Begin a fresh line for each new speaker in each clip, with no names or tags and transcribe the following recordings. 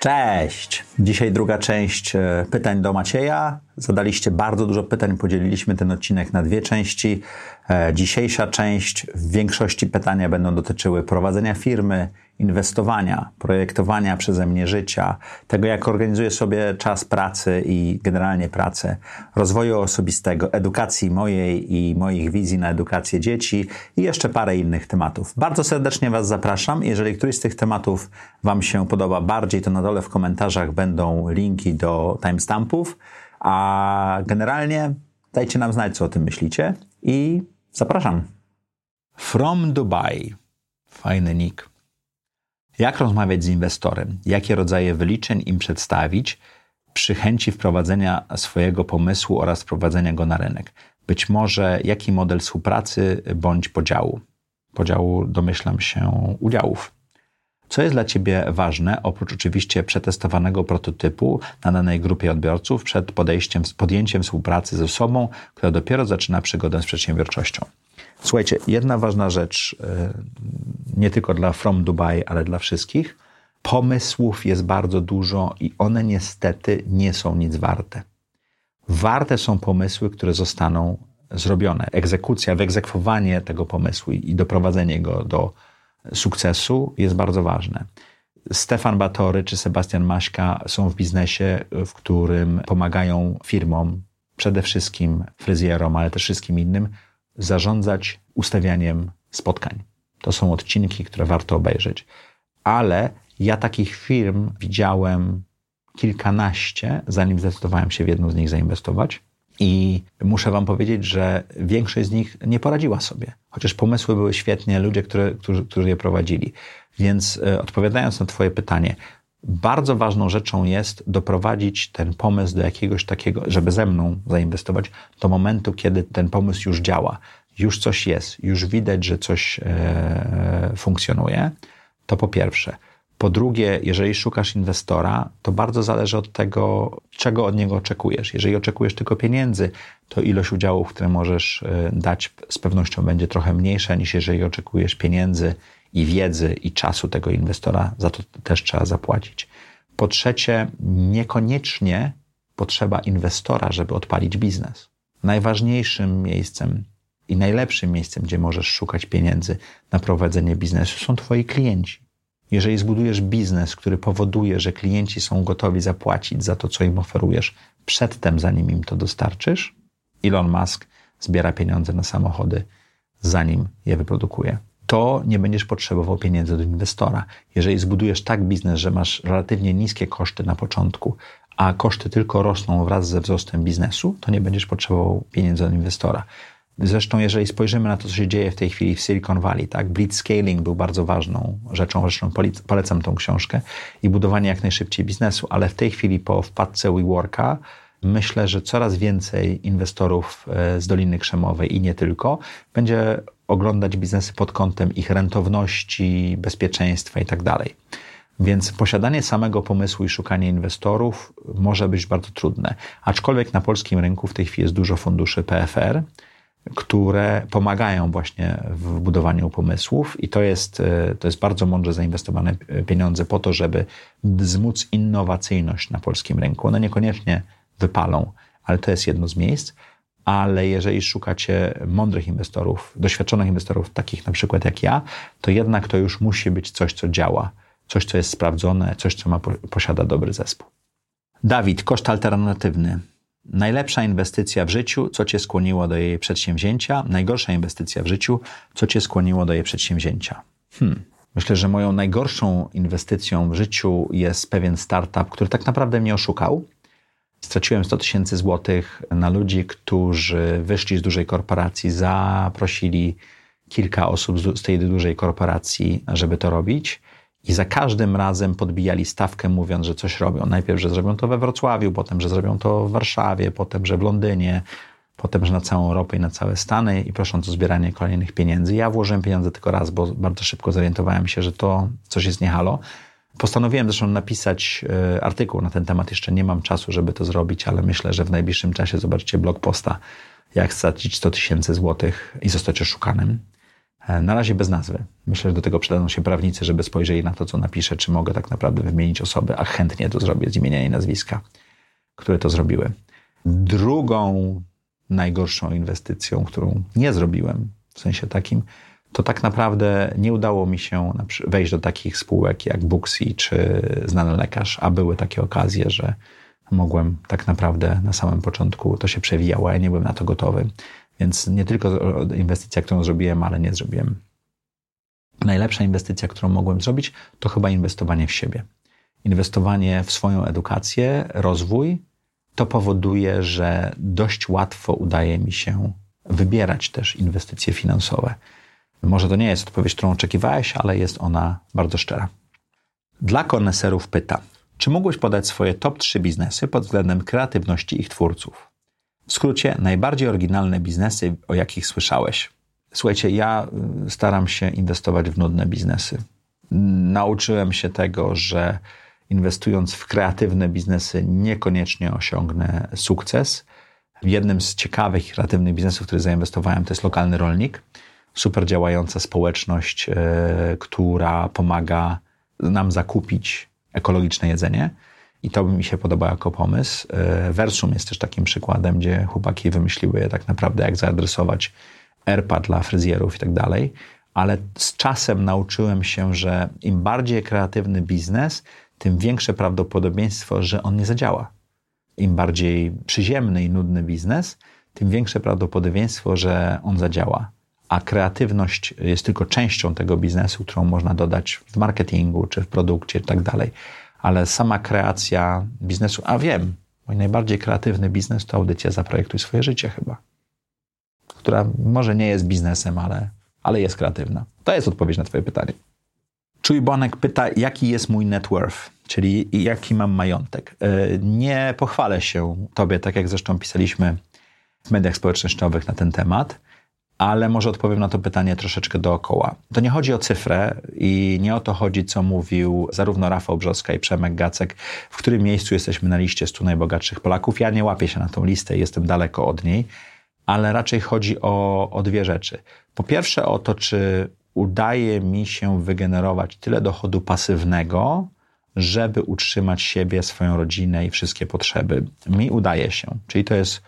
Cześć! Dzisiaj druga część e, pytań do Macieja. Zadaliście bardzo dużo pytań, podzieliliśmy ten odcinek na dwie części. E, dzisiejsza część w większości pytania będą dotyczyły prowadzenia firmy, inwestowania, projektowania przeze mnie życia, tego jak organizuję sobie czas pracy i generalnie pracę, rozwoju osobistego, edukacji mojej i moich wizji na edukację dzieci i jeszcze parę innych tematów. Bardzo serdecznie Was zapraszam. Jeżeli któryś z tych tematów Wam się podoba bardziej, to na dole w komentarzach będą linki do timestampów, a generalnie dajcie nam znać, co o tym myślicie i zapraszam. From Dubai. Fajny nick. Jak rozmawiać z inwestorem? Jakie rodzaje wyliczeń im przedstawić przy chęci wprowadzenia swojego pomysłu oraz wprowadzenia go na rynek? Być może jaki model współpracy bądź podziału? Podziału domyślam się udziałów. Co jest dla Ciebie ważne, oprócz oczywiście przetestowanego prototypu na danej grupie odbiorców przed podejściem, podjęciem współpracy ze osobą, która dopiero zaczyna przygodę z przedsiębiorczością? Słuchajcie, jedna ważna rzecz, e, nie tylko dla From Dubai, ale dla wszystkich. Pomysłów jest bardzo dużo i one niestety nie są nic warte. Warte są pomysły, które zostaną zrobione. Egzekucja, wyegzekwowanie tego pomysłu i doprowadzenie go do sukcesu jest bardzo ważne. Stefan Batory czy Sebastian Maśka są w biznesie, w którym pomagają firmom, przede wszystkim fryzjerom, ale też wszystkim innym, zarządzać ustawianiem spotkań. To są odcinki, które warto obejrzeć. Ale ja takich firm widziałem kilkanaście, zanim zdecydowałem się w jedną z nich zainwestować. I muszę Wam powiedzieć, że większość z nich nie poradziła sobie. Chociaż pomysły były świetnie, ludzie, które, którzy, którzy je prowadzili. Więc e, odpowiadając na Twoje pytanie, bardzo ważną rzeczą jest doprowadzić ten pomysł do jakiegoś takiego, żeby ze mną zainwestować, do momentu, kiedy ten pomysł już działa, już coś jest, już widać, że coś e, funkcjonuje. To po pierwsze. Po drugie, jeżeli szukasz inwestora, to bardzo zależy od tego, czego od niego oczekujesz. Jeżeli oczekujesz tylko pieniędzy, to ilość udziałów, które możesz e, dać, z pewnością będzie trochę mniejsza niż jeżeli oczekujesz pieniędzy i wiedzy i czasu tego inwestora, za to też trzeba zapłacić. Po trzecie, niekoniecznie potrzeba inwestora, żeby odpalić biznes. Najważniejszym miejscem i najlepszym miejscem, gdzie możesz szukać pieniędzy na prowadzenie biznesu, są Twoi klienci. Jeżeli zbudujesz biznes, który powoduje, że klienci są gotowi zapłacić za to, co im oferujesz, przedtem, zanim im to dostarczysz, Elon Musk zbiera pieniądze na samochody, zanim je wyprodukuje to nie będziesz potrzebował pieniędzy od inwestora. Jeżeli zbudujesz tak biznes, że masz relatywnie niskie koszty na początku, a koszty tylko rosną wraz ze wzrostem biznesu, to nie będziesz potrzebował pieniędzy od inwestora. Zresztą, jeżeli spojrzymy na to, co się dzieje w tej chwili w Silicon Valley, tak, blitzscaling był bardzo ważną rzeczą, zresztą polecam tą książkę i budowanie jak najszybciej biznesu, ale w tej chwili po wpadce WeWorka myślę, że coraz więcej inwestorów e, z Doliny Krzemowej i nie tylko będzie oglądać biznesy pod kątem ich rentowności, bezpieczeństwa itd. Tak Więc posiadanie samego pomysłu i szukanie inwestorów może być bardzo trudne. Aczkolwiek na polskim rynku w tej chwili jest dużo funduszy PFR, które pomagają właśnie w budowaniu pomysłów i to jest, e, to jest bardzo mądrze zainwestowane pieniądze po to, żeby wzmóc innowacyjność na polskim rynku. One niekoniecznie wypalą, ale to jest jedno z miejsc. Ale jeżeli szukacie mądrych inwestorów, doświadczonych inwestorów, takich na przykład jak ja, to jednak to już musi być coś, co działa, coś, co jest sprawdzone, coś, co ma, posiada dobry zespół. Dawid, koszt alternatywny. Najlepsza inwestycja w życiu, co cię skłoniło do jej przedsięwzięcia, najgorsza inwestycja w życiu, co cię skłoniło do jej przedsięwzięcia. Hmm. Myślę, że moją najgorszą inwestycją w życiu jest pewien startup, który tak naprawdę mnie oszukał Straciłem 100 tysięcy złotych na ludzi, którzy wyszli z dużej korporacji, zaprosili kilka osób z tej dużej korporacji, żeby to robić. I za każdym razem podbijali stawkę, mówiąc, że coś robią. Najpierw, że zrobią to we Wrocławiu, potem, że zrobią to w Warszawie, potem, że w Londynie, potem, że na całą Europę i na całe Stany i prosząc o zbieranie kolejnych pieniędzy. Ja włożyłem pieniądze tylko raz, bo bardzo szybko zorientowałem się, że to coś jest niehalo. Postanowiłem zresztą napisać e, artykuł na ten temat. Jeszcze nie mam czasu, żeby to zrobić, ale myślę, że w najbliższym czasie zobaczycie blog posta, jak stracić 100 tysięcy złotych i zostać oszukanym. E, na razie bez nazwy. Myślę, że do tego przydadzą się prawnicy, żeby spojrzeli na to, co napiszę, czy mogę tak naprawdę wymienić osoby, a chętnie to zrobię z imienia i nazwiska, które to zrobiły. Drugą najgorszą inwestycją, którą nie zrobiłem, w sensie takim, to tak naprawdę nie udało mi się wejść do takich spółek jak Booksy czy Znany Lekarz, a były takie okazje, że mogłem tak naprawdę na samym początku, to się przewijało, a ja nie byłem na to gotowy. Więc nie tylko inwestycja, którą zrobiłem, ale nie zrobiłem. Najlepsza inwestycja, którą mogłem zrobić, to chyba inwestowanie w siebie. Inwestowanie w swoją edukację, rozwój, to powoduje, że dość łatwo udaje mi się wybierać też inwestycje finansowe. Może to nie jest odpowiedź, którą oczekiwałeś, ale jest ona bardzo szczera. Dla koneserów pyta, czy mógłbyś podać swoje top 3 biznesy pod względem kreatywności ich twórców? W skrócie, najbardziej oryginalne biznesy, o jakich słyszałeś. Słuchajcie, ja y, staram się inwestować w nudne biznesy. Nauczyłem się tego, że inwestując w kreatywne biznesy niekoniecznie osiągnę sukces. Jednym z ciekawych i kreatywnych biznesów, w który zainwestowałem, to jest lokalny rolnik. Super działająca społeczność, yy, która pomaga nam zakupić ekologiczne jedzenie. I to mi się podoba jako pomysł. E, Versum jest też takim przykładem, gdzie chłopaki wymyśliły tak naprawdę, jak zaadresować AirPad dla fryzjerów i tak dalej. Ale z czasem nauczyłem się, że im bardziej kreatywny biznes, tym większe prawdopodobieństwo, że on nie zadziała. Im bardziej przyziemny i nudny biznes, tym większe prawdopodobieństwo, że on zadziała. A kreatywność jest tylko częścią tego biznesu, którą można dodać w marketingu, czy w produkcie, i tak dalej. Ale sama kreacja biznesu, a wiem, mój najbardziej kreatywny biznes to audycja Zaprojektuj swoje życie chyba, która może nie jest biznesem, ale, ale jest kreatywna. To jest odpowiedź na twoje pytanie. Czujbonek pyta, jaki jest mój net worth, czyli jaki mam majątek. E, nie pochwalę się tobie, tak jak zresztą pisaliśmy w mediach społecznościowych na ten temat, ale może odpowiem na to pytanie troszeczkę dookoła. To nie chodzi o cyfrę i nie o to chodzi, co mówił zarówno Rafał Brzoska i Przemek Gacek, w którym miejscu jesteśmy na liście 100 najbogatszych Polaków. Ja nie łapię się na tą listę, jestem daleko od niej, ale raczej chodzi o, o dwie rzeczy. Po pierwsze o to, czy udaje mi się wygenerować tyle dochodu pasywnego, żeby utrzymać siebie, swoją rodzinę i wszystkie potrzeby. Mi udaje się. Czyli to jest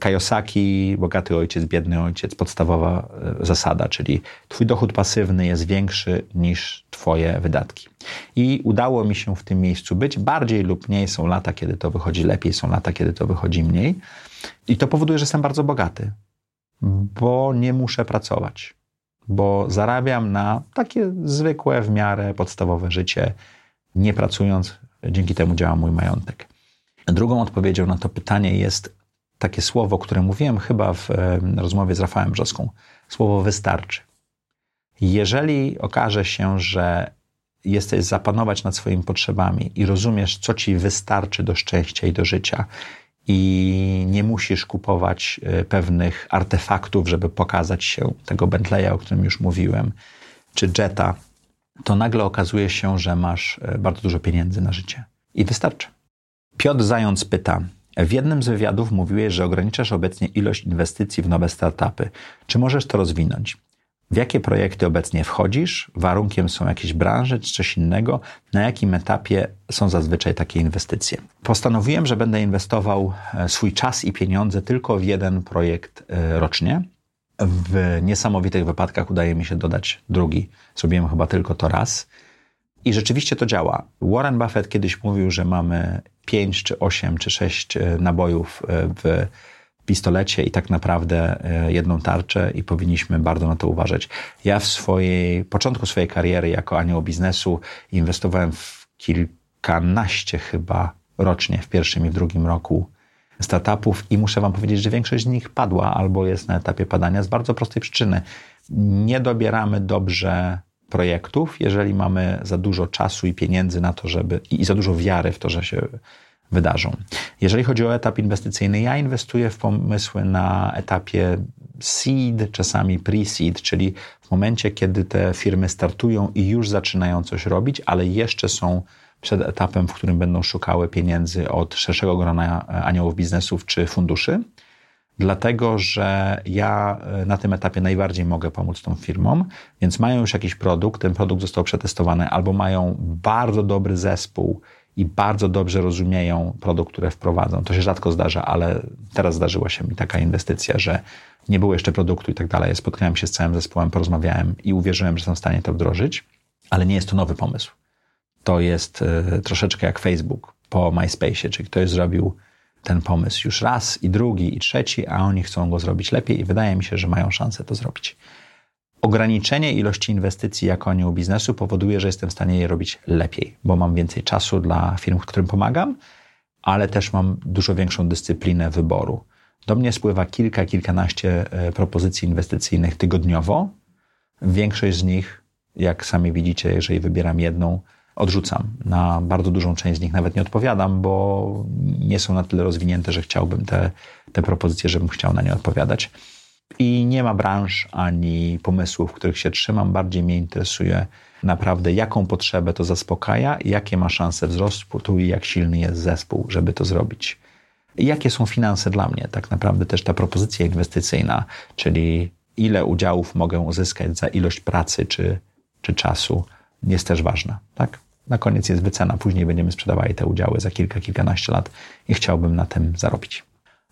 Kajosaki, bogaty ojciec, biedny ojciec, podstawowa e, zasada, czyli twój dochód pasywny jest większy niż twoje wydatki. I udało mi się w tym miejscu być. Bardziej lub mniej są lata, kiedy to wychodzi lepiej, są lata, kiedy to wychodzi mniej. I to powoduje, że jestem bardzo bogaty, bo nie muszę pracować bo zarabiam na takie zwykłe, w miarę podstawowe życie, nie pracując. Dzięki temu działa mój majątek. Drugą odpowiedzią na to pytanie jest takie słowo, które mówiłem chyba w rozmowie z Rafałem Brzoską. Słowo wystarczy. Jeżeli okaże się, że jesteś zapanować nad swoimi potrzebami i rozumiesz, co ci wystarczy do szczęścia i do życia, i nie musisz kupować e, pewnych artefaktów, żeby pokazać się tego Bentleya, o którym już mówiłem, czy Jetta, to nagle okazuje się, że masz e, bardzo dużo pieniędzy na życie. I wystarczy. Piotr Zając pyta, w jednym z wywiadów mówiłeś, że ograniczasz obecnie ilość inwestycji w nowe startupy. Czy możesz to rozwinąć? w jakie projekty obecnie wchodzisz, warunkiem są jakieś branże czy coś innego, na jakim etapie są zazwyczaj takie inwestycje. Postanowiłem, że będę inwestował e, swój czas i pieniądze tylko w jeden projekt e, rocznie. W niesamowitych wypadkach udaje mi się dodać drugi. Zrobiłem chyba tylko to raz. I rzeczywiście to działa. Warren Buffett kiedyś mówił, że mamy 5 czy 8 czy 6 e, nabojów w pistolecie i tak naprawdę e, jedną tarczę i powinniśmy bardzo na to uważać. Ja w swojej, początku swojej kariery jako anioł biznesu inwestowałem w kilkanaście chyba rocznie w pierwszym i w drugim roku startupów i muszę wam powiedzieć, że większość z nich padła albo jest na etapie padania z bardzo prostej przyczyny. Nie dobieramy dobrze projektów, jeżeli mamy za dużo czasu i pieniędzy na to, żeby i za dużo wiary w to, że się wydarzą. Jeżeli chodzi o etap inwestycyjny, ja inwestuję w pomysły na etapie seed, czasami pre-seed, czyli w momencie, kiedy te firmy startują i już zaczynają coś robić, ale jeszcze są przed etapem, w którym będą szukały pieniędzy od szerszego grona aniołów biznesów czy funduszy. Dlatego, że ja e, na tym etapie najbardziej mogę pomóc tą firmom, więc mają już jakiś produkt, ten produkt został przetestowany, albo mają bardzo dobry zespół i bardzo dobrze rozumieją produkt, który wprowadzą. To się rzadko zdarza, ale teraz zdarzyła się mi taka inwestycja, że nie było jeszcze produktu i tak dalej. Spotkałem się z całym zespołem, porozmawiałem i uwierzyłem, że są w stanie to wdrożyć, ale nie jest to nowy pomysł. To jest y, troszeczkę jak Facebook po MySpace, czyli ktoś zrobił ten pomysł już raz i drugi i trzeci, a oni chcą go zrobić lepiej i wydaje mi się, że mają szansę to zrobić. Ograniczenie ilości inwestycji jako anioł biznesu powoduje, że jestem w stanie je robić lepiej, bo mam więcej czasu dla firm, którym pomagam, ale też mam dużo większą dyscyplinę wyboru. Do mnie spływa kilka, kilkanaście e, propozycji inwestycyjnych tygodniowo. Większość z nich, jak sami widzicie, jeżeli wybieram jedną, odrzucam. Na bardzo dużą część z nich nawet nie odpowiadam, bo nie są na tyle rozwinięte, że chciałbym te, te propozycje, żebym chciał na nie odpowiadać. I nie ma branż ani pomysłów, których się trzymam. Bardziej mnie interesuje naprawdę, jaką potrzebę to zaspokaja, jakie ma szanse wzrostu i jak silny jest zespół, żeby to zrobić. Jakie są finanse dla mnie? Tak naprawdę też ta propozycja inwestycyjna, czyli ile udziałów mogę uzyskać za ilość pracy czy, czy czasu, jest też ważna. Tak? Na koniec jest wycena, później będziemy sprzedawali te udziały za kilka, kilkanaście lat i chciałbym na tym zarobić.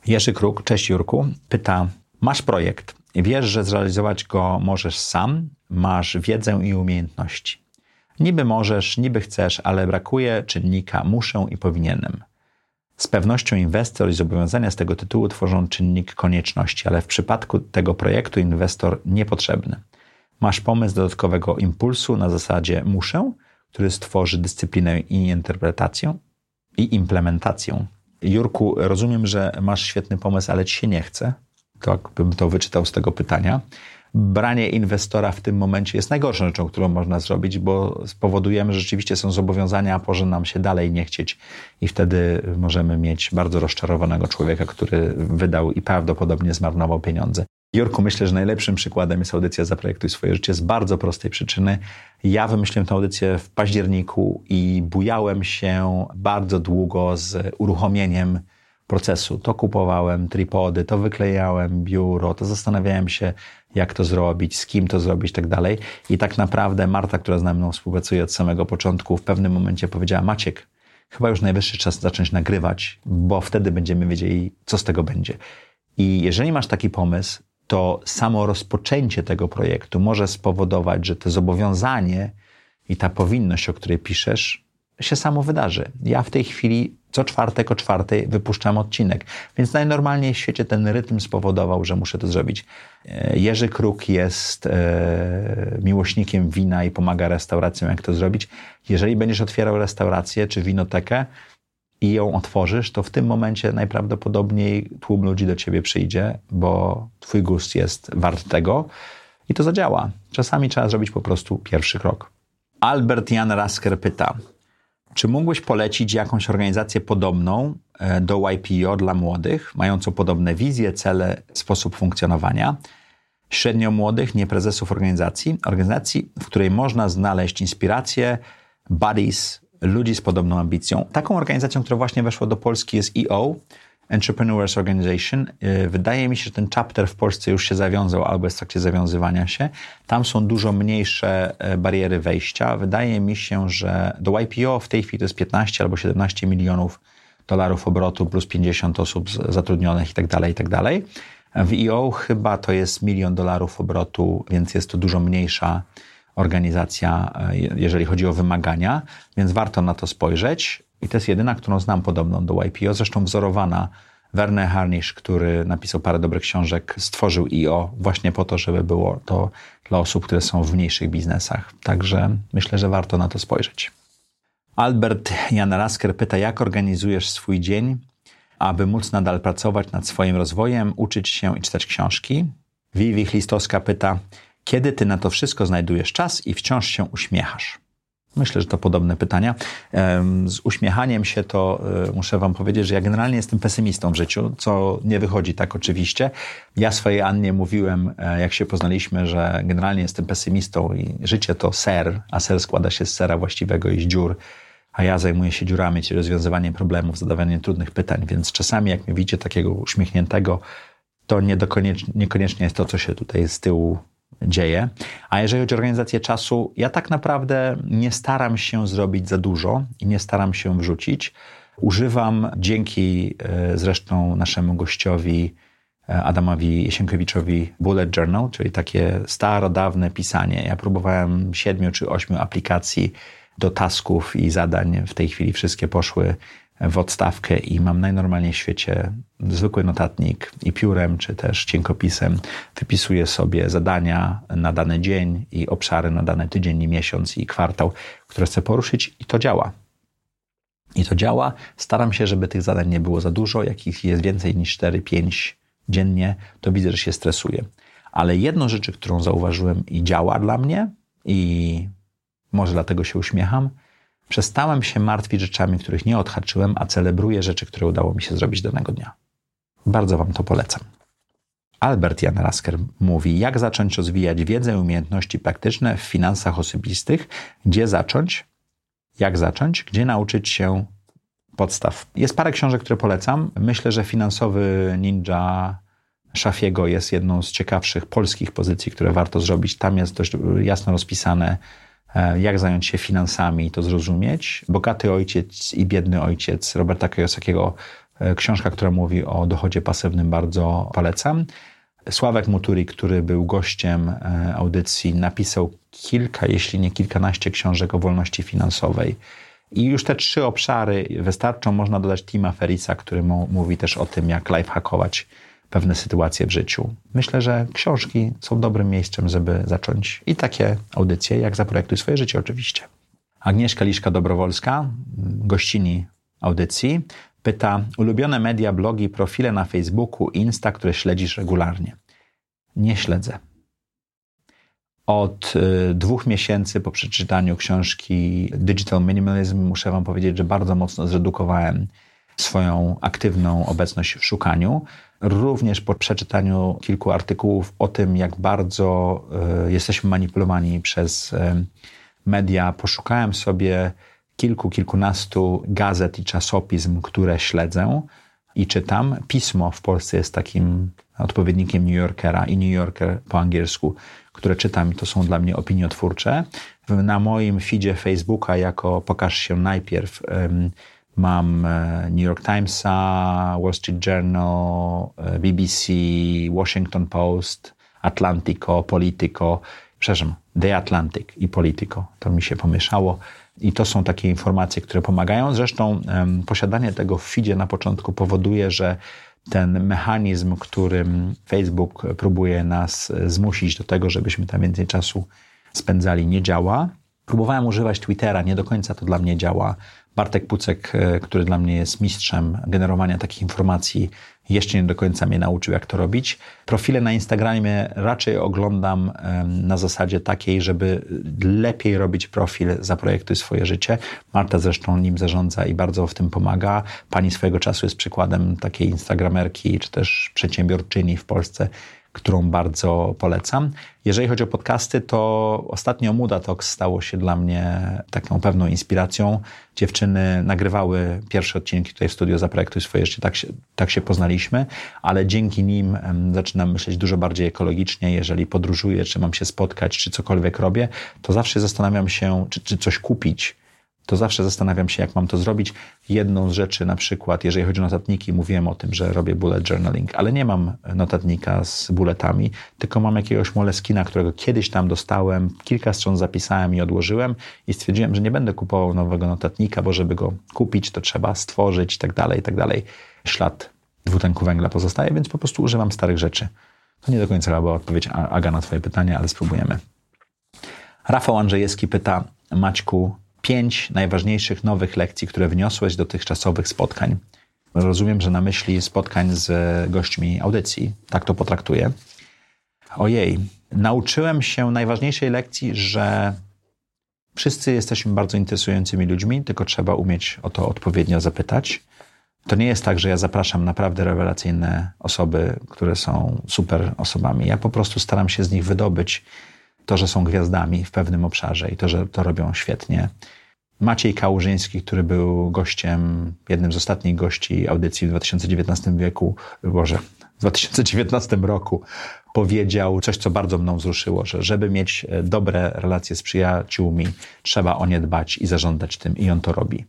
Jerzy Kruk, cześć Jurku, pyta, masz projekt, wiesz, że zrealizować go możesz sam, masz wiedzę i umiejętności. Niby możesz, niby chcesz, ale brakuje czynnika muszę i powinienem. Z pewnością inwestor i zobowiązania z tego tytułu tworzą czynnik konieczności, ale w przypadku tego projektu inwestor niepotrzebny. Masz pomysł dodatkowego impulsu na zasadzie muszę, który stworzy dyscyplinę i interpretację i implementację. Jurku, rozumiem, że masz świetny pomysł, ale ci się nie chce. Tak bym to wyczytał z tego pytania. Branie inwestora w tym momencie jest najgorszą rzeczą, którą można zrobić, bo spowodujemy, że rzeczywiście są zobowiązania, a może nam się dalej nie chcieć i wtedy możemy mieć bardzo rozczarowanego człowieka, który wydał i prawdopodobnie zmarnował pieniądze. Jurku, myślę, że najlepszym przykładem jest audycja Zaprojektuj swoje życie z bardzo prostej przyczyny. Ja wymyśliłem tę audycję w październiku i bujałem się bardzo długo z uruchomieniem procesu. To kupowałem tripody, to wyklejałem biuro, to zastanawiałem się, jak to zrobić, z kim to zrobić, tak dalej. I tak naprawdę Marta, która z nami współpracuje od samego początku, w pewnym momencie powiedziała: Maciek, chyba już najwyższy czas zacząć nagrywać, bo wtedy będziemy wiedzieli, co z tego będzie. I jeżeli masz taki pomysł, to samo rozpoczęcie tego projektu może spowodować, że to zobowiązanie i ta powinność, o której piszesz, się samo wydarzy. Ja w tej chwili co czwartek o czwartej wypuszczam odcinek, więc najnormalniej w świecie ten rytm spowodował, że muszę to zrobić. E, Jerzy Kruk jest e, miłośnikiem wina i pomaga restauracjom, jak to zrobić. Jeżeli będziesz otwierał restaurację czy winotekę, i ją otworzysz, to w tym momencie najprawdopodobniej tłum ludzi do ciebie przyjdzie, bo twój gust jest wart tego i to zadziała. Czasami trzeba zrobić po prostu pierwszy krok. Albert Jan Rasker pyta, czy mógłbyś polecić jakąś organizację podobną e, do YPO dla młodych, mającą podobne wizje, cele, sposób funkcjonowania? Średnio młodych, nie prezesów organizacji, organizacji, w której można znaleźć inspirację, buddies, ludzi z podobną ambicją. Taką organizacją, która właśnie weszła do Polski jest EO, Entrepreneurs Organization. Y, wydaje mi się, że ten chapter w Polsce już się zawiązał albo jest w trakcie zawiązywania się. Tam są dużo mniejsze e, bariery wejścia. Wydaje mi się, że do YPO w tej chwili to jest 15 albo 17 milionów dolarów obrotu plus 50 osób zatrudnionych i tak dalej, i tak. W EO chyba to jest milion dolarów obrotu, więc jest to dużo mniejsza organizacja, e, jeżeli chodzi o wymagania, więc warto na to spojrzeć. I to jest jedyna, którą znam podobną do YPO, zresztą wzorowana Werner Harnisch, który napisał parę dobrych książek, stworzył IO właśnie po to, żeby było to dla osób, które są w mniejszych biznesach. Także myślę, że warto na to spojrzeć. Albert Jan Rasker pyta, jak organizujesz swój dzień, aby móc nadal pracować nad swoim rozwojem, uczyć się i czytać książki. Vivi Chlistowska pyta, Kiedy ty na to wszystko znajdujesz czas i wciąż się uśmiechasz? Myślę, że to podobne pytania. Z uśmiechaniem się to e, muszę Wam powiedzieć, że ja generalnie jestem pesymistą w życiu, co nie wychodzi tak oczywiście. Ja swojej Annie mówiłem, e, jak się poznaliśmy, że generalnie jestem pesymistą i życie to ser, a ser składa się z sera właściwego i z dziur, a ja zajmuję się dziurami, czyli rozwiązywaniem problemów, zadawaniem trudnych pytań, więc czasami jak mnie widzicie takiego uśmiechniętego, to niekoniecznie jest to, co się tutaj z tyłu dzieje. A jeżeli chodzi o organizację czasu, ja tak naprawdę nie staram się zrobić za dużo i nie staram się wrzucić. Używam dzięki e, zresztą naszemu gościowi e, Adamowi Jesienkiewiczowi Bullet Journal, czyli takie starodawne pisanie. Ja próbowałem siedmiu czy ośmiu aplikacji do tasków i zadań. W tej chwili wszystkie poszły w odstawkę i mam najnormalniej w świecie zwykły notatnik i piórem, czy też cienkopisem wypisuję sobie zadania na dany dzień i obszary na dany tydzień i miesiąc i kwartał, które chcę poruszyć i to działa. I to działa. Staram się, żeby tych zadań nie było za dużo. Jak ich jest więcej niż 4-5 dziennie, to widzę, że się stresuję. Ale jedną rzecz, którą zauważyłem i działa dla mnie, i może dlatego się uśmiecham, Przestałem się martwić rzeczami, których nie odhaczyłem, a celebruję rzeczy, które udało mi się zrobić danego dnia. Bardzo Wam to polecam. Albert Jan Rasker mówi, jak zacząć rozwijać wiedzę i umiejętności praktyczne w finansach osobistych, gdzie zacząć, jak zacząć, gdzie nauczyć się podstaw. Jest parę książek, które polecam. Myślę, że finansowy ninja Szafiego jest jedną z ciekawszych polskich pozycji, które warto zrobić. Tam jest dość jasno rozpisane, jak zająć się finansami i to zrozumieć. Bogaty ojciec i biedny ojciec Roberta Kiyosakiego, e, książka, która mówi o dochodzie pasywnym, bardzo polecam. Sławek Muturi, który był gościem e, audycji, napisał kilka, jeśli nie kilkanaście książek o wolności finansowej. I już te trzy obszary wystarczą. Można dodać Tima Ferisa, który mówi też o tym, jak lifehackować pewne sytuacje w życiu. Myślę, że książki są dobrym miejscem, żeby zacząć i takie audycje, jak Zaprojektuj swoje życie oczywiście. Agnieszka Liszka-Dobrowolska, gościni audycji, pyta, ulubione media, blogi, profile na Facebooku, Insta, które śledzisz regularnie. Nie śledzę. Od y, dwóch miesięcy po przeczytaniu książki Digital Minimalism muszę Wam powiedzieć, że bardzo mocno zredukowałem swoją aktywną obecność w szukaniu. Również po przeczytaniu kilku artykułów o tym, jak bardzo y, jesteśmy manipulowani przez y, media, poszukałem sobie kilku, kilkunastu gazet i czasopism, które śledzę i czytam. Pismo w Polsce jest takim odpowiednikiem New Yorkera i New Yorker po angielsku, które czytam i to są dla mnie opiniotwórcze. Na moim feedzie Facebooka jako pokaż się najpierw Mam e, New York Timesa, Wall Street Journal, e, BBC, Washington Post, Atlantico, Politico, przepraszam, The Atlantic i Politico. To mi się pomieszało. I to są takie informacje, które pomagają. Zresztą um, posiadanie tego w feedzie na początku powoduje, że ten mechanizm, którym Facebook próbuje nas zmusić do tego, żebyśmy tam więcej czasu spędzali, nie działa. Próbowałem używać Twittera, nie do końca to dla mnie działa. Bartek Pucek, e, który dla mnie jest mistrzem generowania takich informacji, jeszcze nie do końca mnie nauczył, jak to robić. Profile na Instagramie raczej oglądam na zasadzie takiej, żeby lepiej robić profil, zaprojektuj swoje życie. Marta zresztą nim zarządza i bardzo w tym pomaga. Pani swojego czasu jest przykładem takiej instagramerki, czy też przedsiębiorczyni w Polsce, którą bardzo polecam. Jeżeli chodzi o podcasty, to ostatnio Muda Talks stało się dla mnie taką pewną inspiracją. Dziewczyny nagrywały pierwsze odcinki tutaj w studio Zaprojektuj swoje życie, tak się, tak się poznaliśmy, ale dzięki nim zaczynam myśleć dużo bardziej ekologicznie. Jeżeli podróżuję, czy mam się spotkać, czy cokolwiek robię, to zawsze zastanawiam się, czy, czy coś kupić, to zawsze zastanawiam się, jak mam to zrobić. Jedną z rzeczy, na przykład, jeżeli chodzi o notatniki, mówiłem o tym, że robię bullet journaling, ale nie mam notatnika z bulletami, tylko mam jakiegoś moleskina, którego kiedyś tam dostałem, kilka stron zapisałem i odłożyłem i stwierdziłem, że nie będę kupował nowego notatnika, bo żeby go kupić, to trzeba stworzyć i tak dalej, i tak dalej. Ślad dwutlenku węgla pozostaje, więc po prostu używam starych rzeczy. To nie do końca była odpowiedź Aga na Twoje pytanie, ale spróbujemy. Rafał Andrzejewski pyta, Maćku, pięć najważniejszych nowych lekcji, które wniosłeś do dotychczasowych spotkań. Rozumiem, że na myśli spotkań z gośćmi audycji. Tak to potraktuję. Ojej, Nauczyłem się najważniejszej lekcji, że wszyscy jesteśmy bardzo interesującymi ludźmi, tylko trzeba umieć o to odpowiednio zapytać. To nie jest tak, że ja zapraszam naprawdę rewelacyjne osoby, które są super osobami. Ja po prostu staram się z nich wydobyć to, że są gwiazdami w pewnym obszarze i to, że to robią świetnie. Maciej Kałużyński, który był gościem, jednym z ostatnich gości audycji w 2019 wieku, Boże, w 2019 roku powiedział coś, co bardzo mną wzruszyło, że żeby mieć e, dobre relacje z przyjaciółmi, trzeba o nie dbać i zażądać tym i on to robi.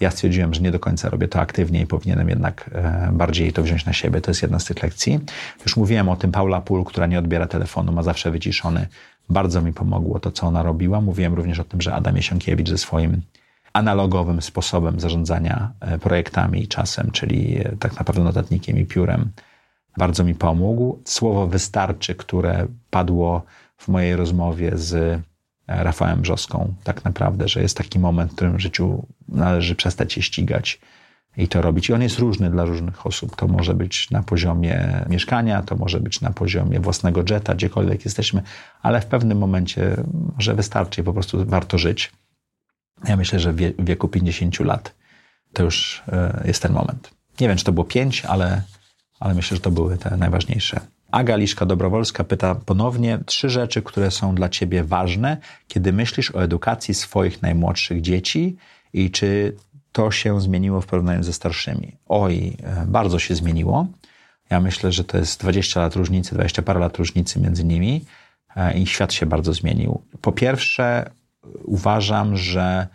Ja stwierdziłem, że nie do końca robię to aktywnie i powinienem jednak e, bardziej to wziąć na siebie. To jest jedna z tych lekcji. Już mówiłem o tym Paula Pól, która nie odbiera telefonu, ma zawsze wyciszony. Bardzo mi pomogło to, co ona robiła. Mówiłem również o tym, że Adam Jesiąkiewicz ze swoim analogowym sposobem zarządzania e, projektami i czasem, czyli e, tak naprawdę notatnikiem i piórem, bardzo mi pomógł. Słowo wystarczy, które padło w mojej rozmowie z e, Rafałem Brzoską, tak naprawdę, że jest taki moment, w którym w życiu należy przestać się ścigać i to robić. I on jest różny dla różnych osób. To może być na poziomie mieszkania, to może być na poziomie własnego jetta, gdziekolwiek jesteśmy, ale w pewnym momencie może wystarczy po prostu warto żyć. Ja myślę, że w wieku 50 lat to już e, jest ten moment. Nie wiem, czy to było 5, ale, ale myślę, że to były te najważniejsze. Aga Liszka Dobrowolska pyta ponownie trzy rzeczy, które są dla ciebie ważne, kiedy myślisz o edukacji swoich najmłodszych dzieci i czy to się zmieniło w porównaniu ze starszymi? Oj, e, bardzo się zmieniło. Ja myślę, że to jest 20 lat różnicy, 20 parę lat różnicy między nimi e, i świat się bardzo zmienił. Po pierwsze, uważam, że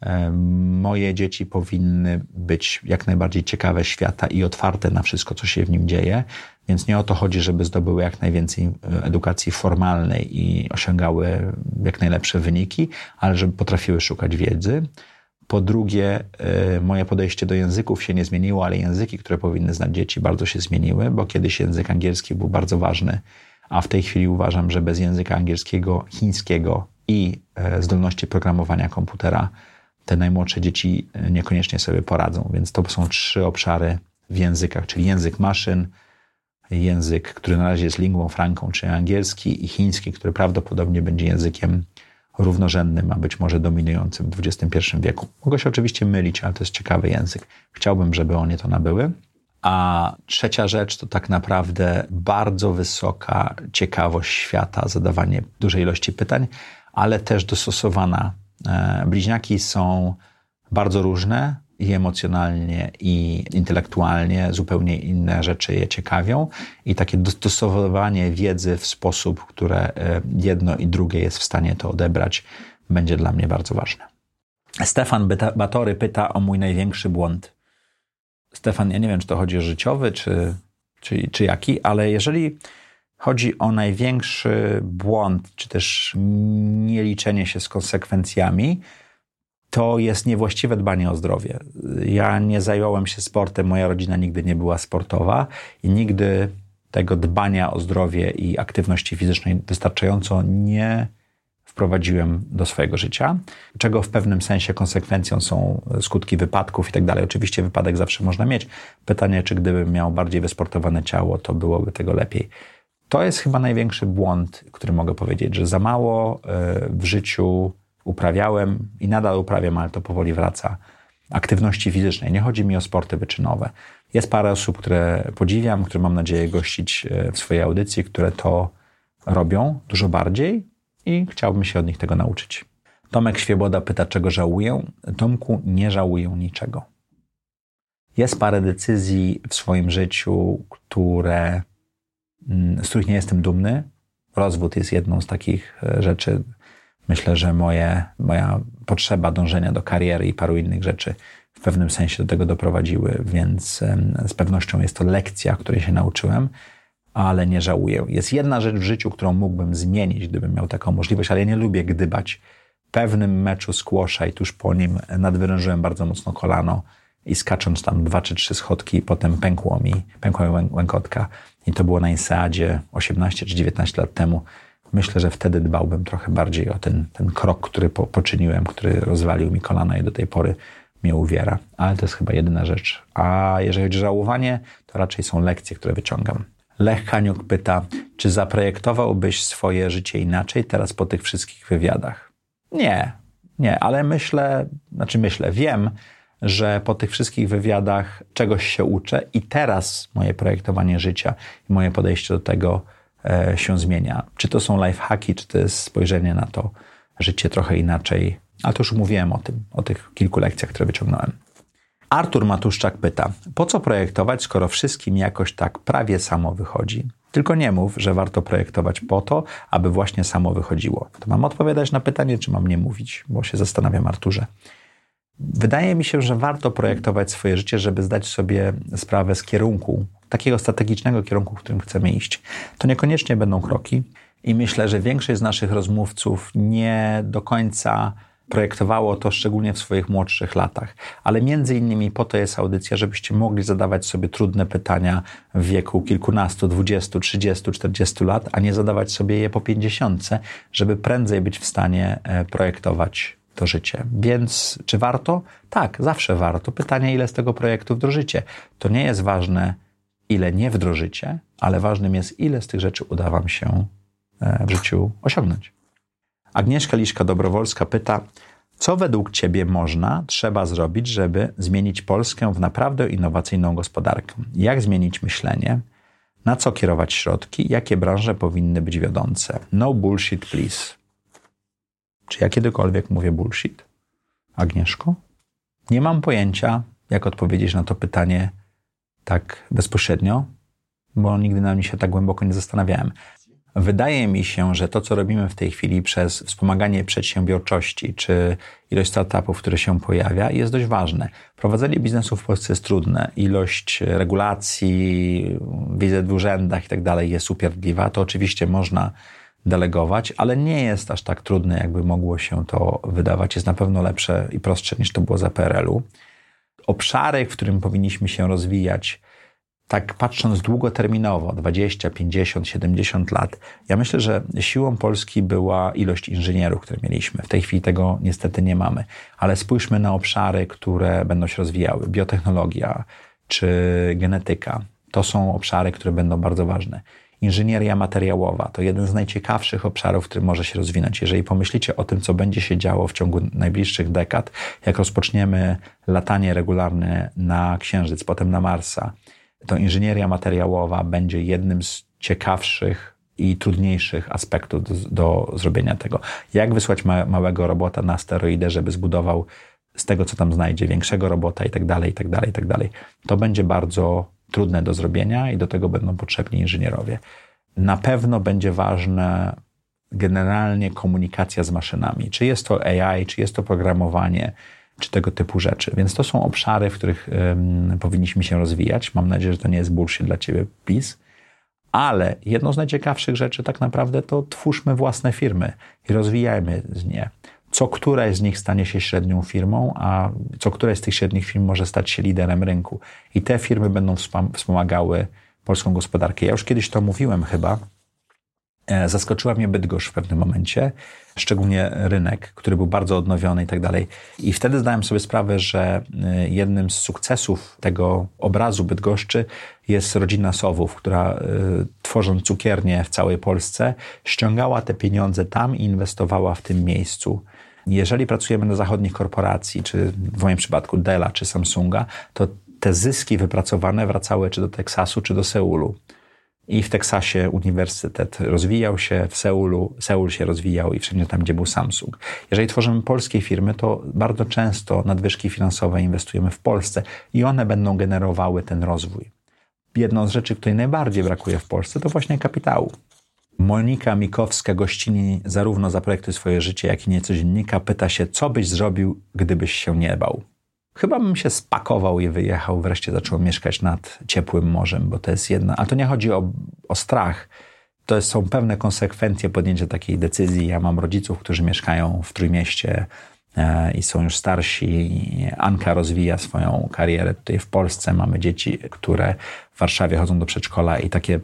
e, moje dzieci powinny być jak najbardziej ciekawe świata i otwarte na wszystko, co się w nim dzieje. Więc nie o to chodzi, żeby zdobyły jak najwięcej edukacji formalnej i osiągały jak najlepsze wyniki, ale żeby potrafiły szukać wiedzy. Po drugie, e, moje podejście do języków się nie zmieniło, ale języki, które powinny znać dzieci, bardzo się zmieniły, bo kiedyś język angielski był bardzo ważny, a w tej chwili uważam, że bez języka angielskiego, chińskiego i e, zdolności programowania komputera te najmłodsze dzieci e, niekoniecznie sobie poradzą. Więc to są trzy obszary w językach, czyli język maszyn, język, który na razie jest lingwą franką, czyli angielski i chiński, który prawdopodobnie będzie językiem równorzędnym, a być może dominującym w XXI wieku. Mogę się oczywiście mylić, ale to jest ciekawy język. Chciałbym, żeby one to nabyły. A trzecia rzecz to tak naprawdę bardzo wysoka ciekawość świata, zadawanie dużej ilości pytań, ale też dostosowana. E, bliźniaki są bardzo różne i emocjonalnie, i intelektualnie zupełnie inne rzeczy je ciekawią, i takie dostosowywanie wiedzy w sposób, które e, jedno i drugie jest w stanie to odebrać, będzie dla mnie bardzo ważne. Stefan Batory pyta o mój największy błąd. Stefan, ja nie wiem, czy to chodzi o życiowy, czy, czy, czy jaki, ale jeżeli Chodzi o największy błąd, czy też nieliczenie się z konsekwencjami. To jest niewłaściwe dbanie o zdrowie. Ja nie zająłem się sportem, moja rodzina nigdy nie była sportowa i nigdy tego dbania o zdrowie i aktywności fizycznej wystarczająco nie wprowadziłem do swojego życia, czego w pewnym sensie konsekwencją są skutki wypadków i tak dalej. Oczywiście wypadek zawsze można mieć. Pytanie, czy gdybym miał bardziej wysportowane ciało, to byłoby tego lepiej. To jest chyba największy błąd, który mogę powiedzieć, że za mało e, w życiu uprawiałem i nadal uprawiam, ale to powoli wraca. Aktywności fizycznej. Nie chodzi mi o sporty wyczynowe. Jest parę osób, które podziwiam, które mam nadzieję gościć e, w swojej audycji, które to robią dużo bardziej i chciałbym się od nich tego nauczyć. Tomek Świeboda pyta, czego żałuję. Tomku, nie żałuję niczego. Jest parę decyzji w swoim życiu, które z których nie jestem dumny. Rozwód jest jedną z takich e, rzeczy. Myślę, że moje, moja potrzeba dążenia do kariery i paru innych rzeczy w pewnym sensie do tego doprowadziły, więc z pewnością jest to lekcja, której się nauczyłem, ale nie żałuję. Jest jedna rzecz w życiu, którą mógłbym zmienić, gdybym miał taką możliwość, ale ja nie lubię gdybać. W pewnym meczu squasha i tuż po nim nadwyrężyłem bardzo mocno kolano i skacząc tam dwa czy trzy schodki, potem pękło mi, pękła mi łękotka i to było na Inseadzie 18 czy 19 lat temu. Myślę, że wtedy dbałbym trochę bardziej o ten, ten krok, który po, poczyniłem, który rozwalił mi kolana i do tej pory mnie uwiera. Ale to jest chyba jedyna rzecz. A jeżeli chodzi o żałowanie, to raczej są lekcje, które wyciągam. Lech Kaniuk pyta, czy zaprojektowałbyś swoje życie inaczej teraz po tych wszystkich wywiadach? Nie, nie, ale myślę, znaczy myślę, wiem, że po tych wszystkich wywiadach czegoś się uczę i teraz moje projektowanie życia i moje podejście do tego się zmienia. Czy to są lifehacki, czy to jest spojrzenie na to życie trochę inaczej. Ale to już mówiłem o tym, o tych kilku lekcjach, które wyciągnąłem. Artur Matuszczak pyta, po co projektować, skoro wszystkim jakoś tak prawie samo wychodzi? Tylko nie mów, że warto projektować po to, aby właśnie samo wychodziło. To mam odpowiadać na pytanie, czy mam nie mówić, bo się zastanawiam, Arturze. Wydaje mi się, że warto projektować swoje życie, żeby zdać sobie sprawę z kierunku, takiego strategicznego kierunku, w którym chcemy iść. To niekoniecznie będą kroki, i myślę, że większość z naszych rozmówców nie do końca projektowało to szczególnie w swoich młodszych latach. Ale między innymi po to jest audycja, żebyście mogli zadawać sobie trudne pytania w wieku kilkunastu, dwudziestu, trzydziestu, czterdziestu lat, a nie zadawać sobie je po pięćdziesiątce, żeby prędzej być w stanie e, projektować to życie. Więc czy warto? Tak, zawsze warto. Pytanie, ile z tego projektu wdrożycie. To nie jest ważne, ile nie wdrożycie, ale ważnym jest, ile z tych rzeczy uda Wam się e, w życiu osiągnąć. Agnieszka Liszka-Dobrowolska pyta, co według Ciebie można, trzeba zrobić, żeby zmienić Polskę w naprawdę innowacyjną gospodarkę? Jak zmienić myślenie? Na co kierować środki? Jakie branże powinny być wiodące? No bullshit, please. Czy ja kiedykolwiek mówię bullshit? Agnieszko? Nie mam pojęcia, jak odpowiedzieć na to pytanie tak bezpośrednio, bo nigdy na mnie się tak głęboko nie zastanawiałem. Wydaje mi się, że to, co robimy w tej chwili przez wspomaganie przedsiębiorczości, czy ilość startupów, które się pojawia, jest dość ważne. Prowadzenie biznesu w Polsce jest trudne. Ilość regulacji, wizyt w urzędach i tak dalej jest upierdliwa. To oczywiście można delegować, ale nie jest aż tak trudne, jakby mogło się to wydawać. Jest na pewno lepsze i prostsze niż to było za PRL-u. Obszary, w którym powinniśmy się rozwijać, tak patrząc długoterminowo, 20, 50, 70 lat, ja myślę, że siłą Polski była ilość inżynierów, które mieliśmy. W tej chwili tego niestety nie mamy, ale spójrzmy na obszary, które będą się rozwijały. Biotechnologia czy genetyka. To są obszary, które będą bardzo ważne. Inżynieria materiałowa to jeden z najciekawszych obszarów, który może się rozwinąć. Jeżeli pomyślicie o tym, co będzie się działo w ciągu najbliższych dekad, jak rozpoczniemy latanie regularne na Księżyc, potem na Marsa, to inżynieria materiałowa będzie jednym z ciekawszych i trudniejszych aspektów do, do zrobienia tego. Jak wysłać ma, małego robota na steroidę, żeby zbudował z tego, co tam znajdzie, większego robota i tak dalej, i tak dalej, i tak dalej. To będzie bardzo trudne do zrobienia i do tego będą potrzebni inżynierowie. Na pewno będzie ważne generalnie komunikacja z maszynami. Czy jest to AI, czy jest to programowanie, czy tego typu rzeczy. Więc to są obszary, w których powinniśmy się rozwijać. Mam nadzieję, że to nie jest bullshit dla Ciebie, PiS. Ale jedną z najciekawszych rzeczy tak naprawdę to twórzmy własne firmy i rozwijajmy z nie. Co któraś z nich stanie się średnią firmą, a co któraś z tych średnich firm może stać się liderem rynku. I te firmy będą wspomagały polską gospodarkę. Ja już kiedyś to mówiłem chyba, E, zaskoczyła mnie Bydgoszcz w pewnym momencie, szczególnie rynek, który był bardzo odnowiony i tak dalej. I wtedy zdałem sobie sprawę, że e, jednym z sukcesów tego obrazu Bydgoszczy jest rodzina Sowów, która e, tworząc cukiernię w całej Polsce, ściągała te pieniądze tam i inwestowała w tym miejscu. Jeżeli pracujemy na zachodnich korporacji, czy w moim przypadku Della czy Samsunga, to te zyski wypracowane wracały czy do Teksasu, czy do Seulu. I w Teksasie uniwersytet rozwijał się, w Seulu, Seul się rozwijał i wszędzie tam, gdzie był Samsung. Jeżeli tworzymy polskie firmy, to bardzo często nadwyżki finansowe inwestujemy w Polsce i one będą generowały ten rozwój. Jedną z rzeczy, której najbardziej brakuje w Polsce, to właśnie kapitału. Monika Mikowska, gościni zarówno za projekty swoje życie, jak i nieco dziennika, pyta się, co byś zrobił, gdybyś się nie bał. Chyba bym się spakował i wyjechał, wreszcie zaczął mieszkać nad ciepłym morzem, bo to jest jedna. A to nie chodzi o, o strach. To są pewne konsekwencje podjęcia takiej decyzji. Ja mam rodziców, którzy mieszkają w Trójmieście e, i są już starsi. Anka rozwija swoją karierę tutaj w Polsce. Mamy dzieci, które w Warszawie chodzą do przedszkola i takie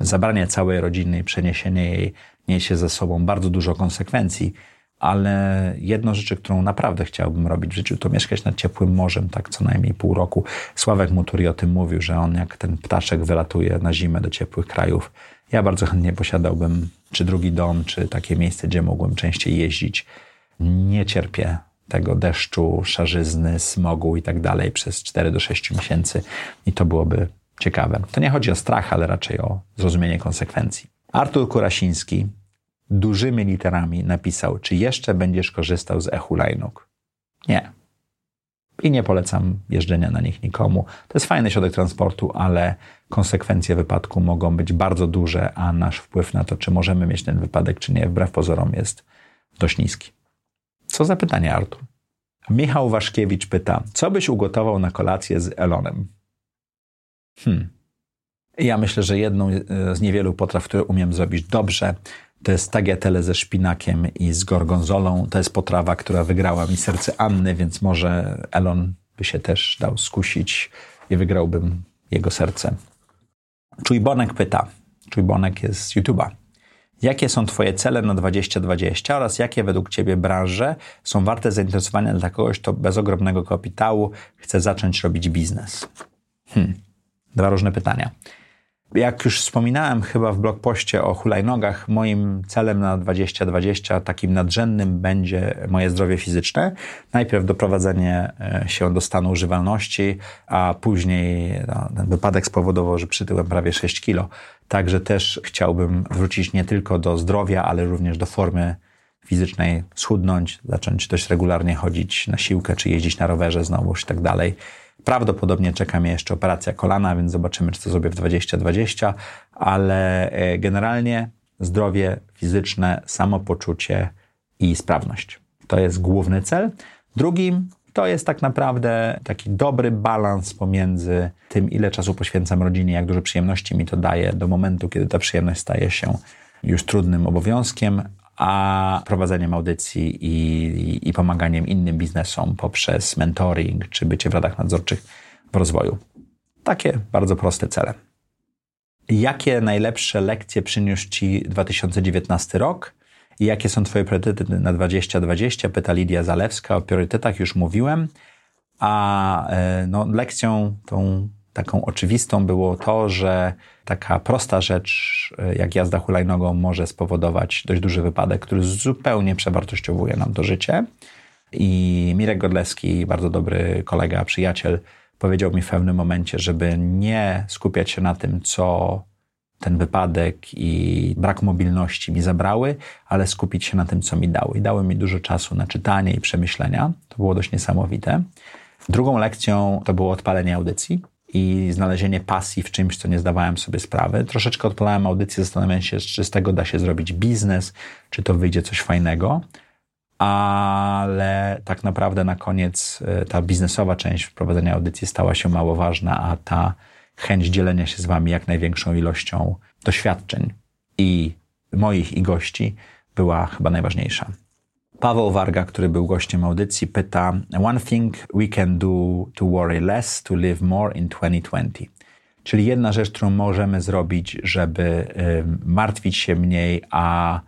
zabranie całej rodziny i przeniesienie jej niesie ze sobą bardzo dużo konsekwencji ale jedną rzeczy, którą naprawdę chciałbym robić w życiu, to mieszkać nad ciepłym morzem, tak co najmniej pół roku. Sławek Muturi o tym mówił, że on jak ten ptaszek wylatuje na zimę do ciepłych krajów. Ja bardzo chętnie posiadałbym czy drugi dom, czy takie miejsce, gdzie mogłem częściej jeździć. Nie cierpię tego deszczu, szarzyzny, smogu i tak dalej przez 4 do 6 miesięcy i to byłoby ciekawe. To nie chodzi o strach, ale raczej o zrozumienie konsekwencji. Artur Kurasiński dużymi literami napisał, czy jeszcze będziesz korzystał z e-hulajnóg? Nie. I nie polecam jeżdżenia na nich nikomu. To jest fajny środek transportu, ale konsekwencje wypadku mogą być bardzo duże, a nasz wpływ na to, czy możemy mieć ten wypadek, czy nie, wbrew pozorom jest dość niski. Co za pytanie, Artur? Michał Waszkiewicz pyta, co byś ugotował na kolację z Elonem? Hmm. Ja myślę, że jedną z niewielu potraw, które umiem zrobić dobrze, to jest tagliatelle ze szpinakiem i z gorgonzolą. To jest potrawa, która wygrała mi serce Anny, więc może Elon by się też dał skusić i wygrałbym jego serce. Czujbonek pyta. Czujbonek jest z YouTube'a. Jakie są Twoje cele na 2020 oraz jakie według Ciebie branże są warte zainteresowania dla kogoś, kto bez ogromnego kapitału chce zacząć robić biznes? Hmm. Dwa różne pytania. Jak już wspominałem chyba w blogpoście o hulajnogach, moim celem na 2020 takim nadrzędnym będzie moje zdrowie fizyczne. Najpierw doprowadzenie e, się do stanu używalności, a później no, ten wypadek spowodował, że przytyłem prawie 6 kilo. Także też chciałbym wrócić nie tylko do zdrowia, ale również do formy fizycznej, schudnąć, zacząć dość regularnie chodzić na siłkę, czy jeździć na rowerze znowuż i tak dalej. Prawdopodobnie czeka mnie jeszcze operacja kolana, więc zobaczymy, czy to zrobię w 2020, ale e, generalnie zdrowie fizyczne, samopoczucie i sprawność. To jest główny cel. Drugim to jest tak naprawdę taki dobry balans pomiędzy tym, ile czasu poświęcam rodzinie, jak dużo przyjemności mi to daje, do momentu, kiedy ta przyjemność staje się już trudnym obowiązkiem, a prowadzeniem audycji i, i, i, pomaganiem innym biznesom poprzez mentoring czy bycie w radach nadzorczych w rozwoju. Takie bardzo proste cele. Jakie najlepsze lekcje przyniósł Ci 2019 rok? I jakie są Twoje priorytety na 2020? Pyta Lidia Zalewska. O priorytetach już mówiłem. A e, no, lekcją tą taką oczywistą było to, że taka prosta rzecz, e, jak jazda hulajnogą, może spowodować dość duży wypadek, który zupełnie przewartościowuje nam to życie. I Mirek Godlewski, bardzo dobry kolega, przyjaciel, powiedział mi w pewnym momencie, żeby nie skupiać się na tym, co ten wypadek i brak mobilności mi zabrały, ale skupić się na tym, co mi dały. I dały mi dużo czasu na czytanie i przemyślenia. To było dość niesamowite. Drugą lekcją to było odpalenie audycji i znalezienie pasji w czymś, co nie zdawałem sobie sprawy. Troszeczkę odpalałem audycję, zastanawiałem się, czy z tego da się zrobić biznes, czy to wyjdzie coś fajnego, ale tak naprawdę na koniec e, ta biznesowa część wprowadzenia audycji stała się mało ważna, a ta chęć dzielenia się z wami jak największą ilością doświadczeń i moich i gości była chyba najważniejsza. Paweł Warga, który był gościem audycji, pyta: One thing we can do to worry less, to live more in 2020. Czyli jedna rzecz, którą możemy zrobić, żeby martwić się mniej, a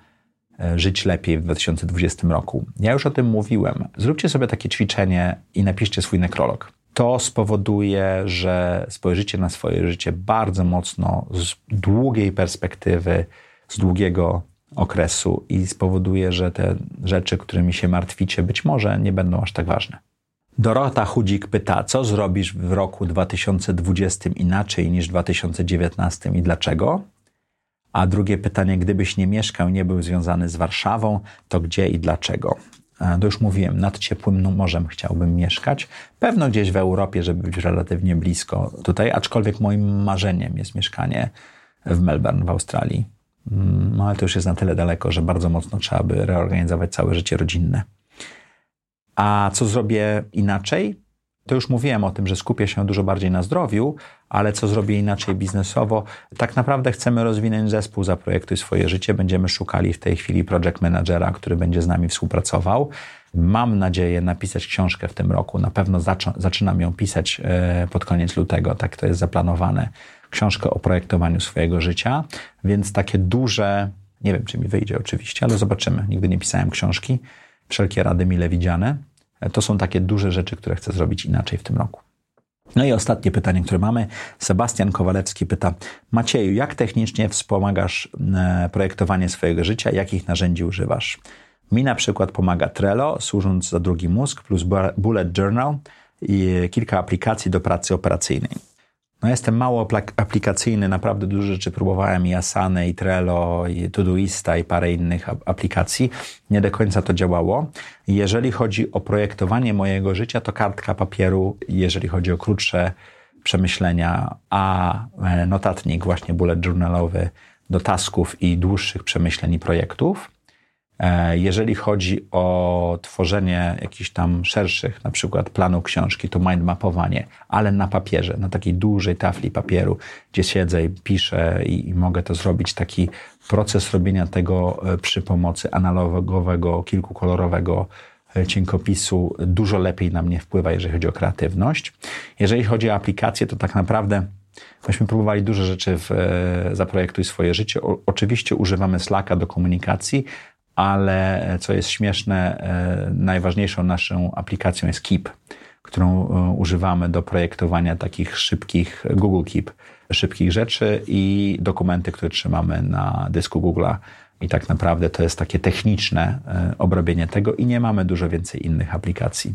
e, żyć lepiej w 2020 roku. Ja już o tym mówiłem. Zróbcie sobie takie ćwiczenie i napiszcie swój nekrolog. To spowoduje, że spojrzycie na swoje życie bardzo mocno z długiej perspektywy, z długiego okresu i spowoduje, że te rzeczy, którymi się martwicie, być może nie będą aż tak ważne. Dorota Chudzik pyta, co zrobisz w roku 2020 inaczej niż w 2019 i dlaczego? A drugie pytanie, gdybyś nie mieszkał, nie był związany z Warszawą, to gdzie i dlaczego? To już mówiłem, nad ciepłym morzem chciałbym mieszkać. Pewno gdzieś w Europie, żeby być relatywnie blisko tutaj, aczkolwiek moim marzeniem jest mieszkanie w Melbourne w Australii. Mm, no ale to już jest na tyle daleko, że bardzo mocno trzeba by reorganizować całe życie rodzinne. A co zrobię inaczej? To już mówiłem o tym, że skupię się dużo bardziej na zdrowiu, ale co zrobię inaczej biznesowo? Tak naprawdę chcemy rozwinąć zespół Zaprojektuj swoje życie. Będziemy szukali w tej chwili project managera, który będzie z nami współpracował. Mam nadzieję napisać książkę w tym roku. Na pewno zaczynam ją pisać e, pod koniec lutego, tak to jest zaplanowane książkę o projektowaniu swojego życia, więc takie duże, nie wiem czy mi wyjdzie oczywiście, ale zobaczymy. Nigdy nie pisałem książki. wszelkie rady mile widziane. To są takie duże rzeczy, które chcę zrobić inaczej w tym roku. No i ostatnie pytanie, które mamy. Sebastian Kowalewski pyta: Macieju, jak technicznie wspomagasz e, projektowanie swojego życia? Jakich narzędzi używasz? Mi na przykład pomaga Trello, służąc za drugi mózg, plus Bullet Journal i kilka aplikacji do pracy operacyjnej. No jestem mało aplikacyjny, naprawdę dużo rzeczy próbowałem i Asana, i Trello, i Todoista, i parę innych aplikacji. Nie do końca to działało. Jeżeli chodzi o projektowanie mojego życia, to kartka papieru, jeżeli chodzi o krótsze przemyślenia, a e, notatnik właśnie bullet journalowy do tasków i dłuższych przemyśleń i projektów. E, jeżeli chodzi o tworzenie jakichś tam szerszych, na przykład planu książki, to mind mapowanie, ale na papierze, na takiej dużej tafli papieru, gdzie siedzę i piszę i, i mogę to zrobić, taki proces robienia tego e, przy pomocy analogowego, kilkukolorowego e, cienkopisu dużo lepiej na mnie wpływa, jeżeli chodzi o kreatywność. Jeżeli chodzi o aplikacje, to tak naprawdę Myśmy próbowali dużo rzeczy w Zaprojektuj swoje życie. O, oczywiście używamy Slacka do komunikacji, ale e, co jest śmieszne, e, najważniejszą naszą aplikacją jest Keep, którą e, używamy do projektowania takich szybkich Google Keep, szybkich rzeczy i dokumenty, które trzymamy na dysku Google'a. I tak naprawdę to jest takie techniczne obrobienie tego i nie mamy dużo więcej innych aplikacji.